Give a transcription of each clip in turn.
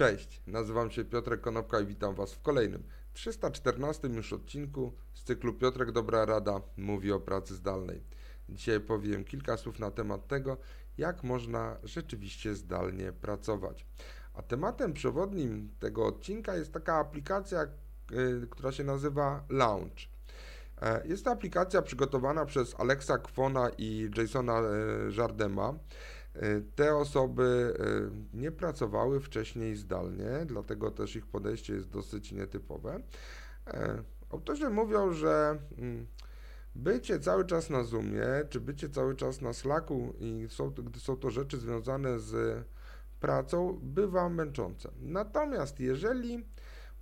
Cześć, nazywam się Piotrek Konopka i witam Was w kolejnym 314 już odcinku z cyklu Piotrek Dobra Rada mówi o pracy zdalnej. Dzisiaj powiem kilka słów na temat tego, jak można rzeczywiście zdalnie pracować. A tematem przewodnim tego odcinka jest taka aplikacja, yy, która się nazywa Launch. E, jest to aplikacja przygotowana przez Alexa Kwona i Jasona e, Jardema. E, te osoby nie pracowały wcześniej zdalnie, dlatego też ich podejście jest dosyć nietypowe. Autorzy mówią, że mm, bycie cały czas na Zoomie, czy bycie cały czas na Slacku i są, gdy są to rzeczy związane z pracą, bywa męczące. Natomiast jeżeli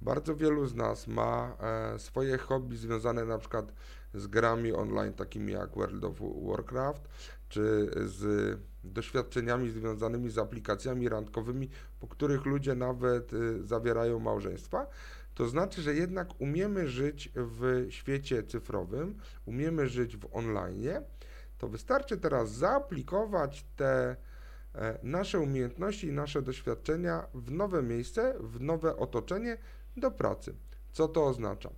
bardzo wielu z nas ma e, swoje hobby związane na przykład z grami online, takimi jak World of Warcraft, czy z doświadczeniami związanymi z aplikacjami randkowymi, po których ludzie nawet y, zawierają małżeństwa. To znaczy, że jednak umiemy żyć w świecie cyfrowym, umiemy żyć w online. To wystarczy teraz zaaplikować te e, nasze umiejętności i nasze doświadczenia w nowe miejsce, w nowe otoczenie, do pracy. Co to oznacza?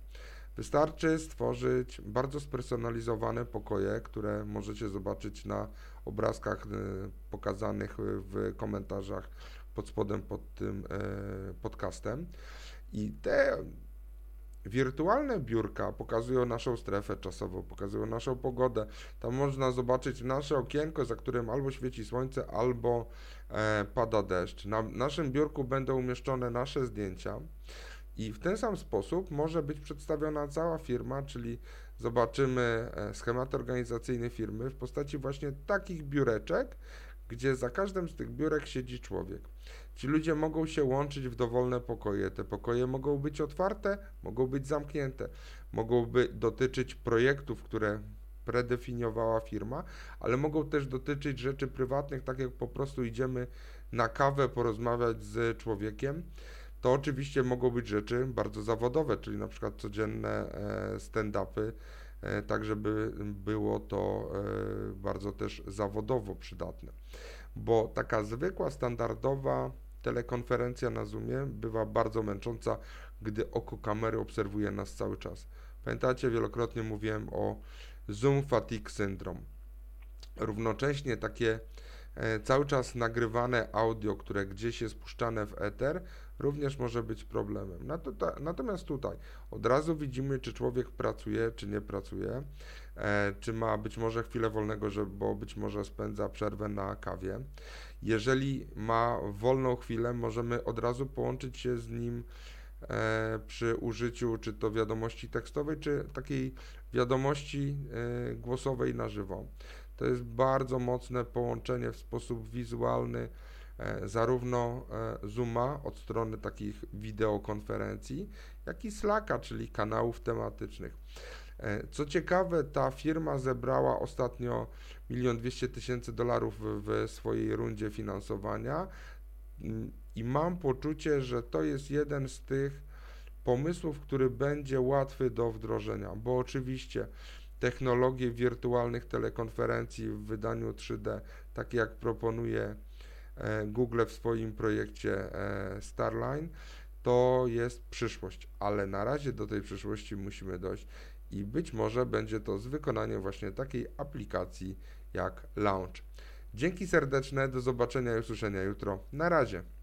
Wystarczy stworzyć bardzo spersonalizowane pokoje, które możecie zobaczyć na obrazkach e, pokazanych w komentarzach pod spodem pod tym e, podcastem. I te wirtualne biurka pokazują naszą strefę czasową, pokazują naszą pogodę. Tam można zobaczyć nasze okienko, za którym albo świeci słońce, albo e, pada deszcz. Na naszym biurku będą umieszczone nasze zdjęcia. I w ten sam sposób może być przedstawiona cała firma, czyli zobaczymy e, schemat organizacyjny firmy w postaci właśnie takich biureczek, gdzie za każdym z tych biurek siedzi człowiek. Ci ludzie mogą się łączyć w dowolne pokoje. Te pokoje mogą być otwarte, mogą być zamknięte, mogą by dotyczyć projektów, które predefiniowała firma, ale mogą też dotyczyć rzeczy prywatnych, tak jak po prostu idziemy na kawę porozmawiać z człowiekiem to oczywiście mogą być rzeczy bardzo zawodowe, czyli na przykład codzienne e, stand-upy, e, tak żeby było to e, bardzo też zawodowo przydatne. Bo taka zwykła, standardowa telekonferencja na Zoomie bywa bardzo męcząca, gdy oko kamery obserwuje nas cały czas. Pamiętacie, wielokrotnie mówiłem o Zoom Fatigue Syndrome. Równocześnie takie cały czas nagrywane audio, które gdzieś jest puszczane w ether, również może być problemem. Natomiast tutaj od razu widzimy, czy człowiek pracuje, czy nie pracuje, e, czy ma być może chwilę wolnego, bo być może spędza przerwę na kawie. Jeżeli ma wolną chwilę, możemy od razu połączyć się z nim e, przy użyciu czy to wiadomości tekstowej, czy takiej wiadomości e, głosowej na żywo. To jest bardzo mocne połączenie w sposób wizualny E, zarówno e, Zooma od strony takich wideokonferencji, jak i Slacka, czyli kanałów tematycznych. E, co ciekawe, ta firma zebrała ostatnio 1 200 tysięcy dolarów w swojej rundzie finansowania mm, i mam poczucie, że to jest jeden z tych pomysłów, który będzie łatwy do wdrożenia, bo oczywiście technologie wirtualnych telekonferencji w wydaniu 3D, takie jak proponuje E, Google w swoim projekcie e, Starline, to jest przyszłość, ale na razie do tej przyszłości musimy dojść i być może będzie to z wykonaniem właśnie takiej aplikacji jak Launch. Dzięki serdeczne, do zobaczenia i usłyszenia jutro. Na razie.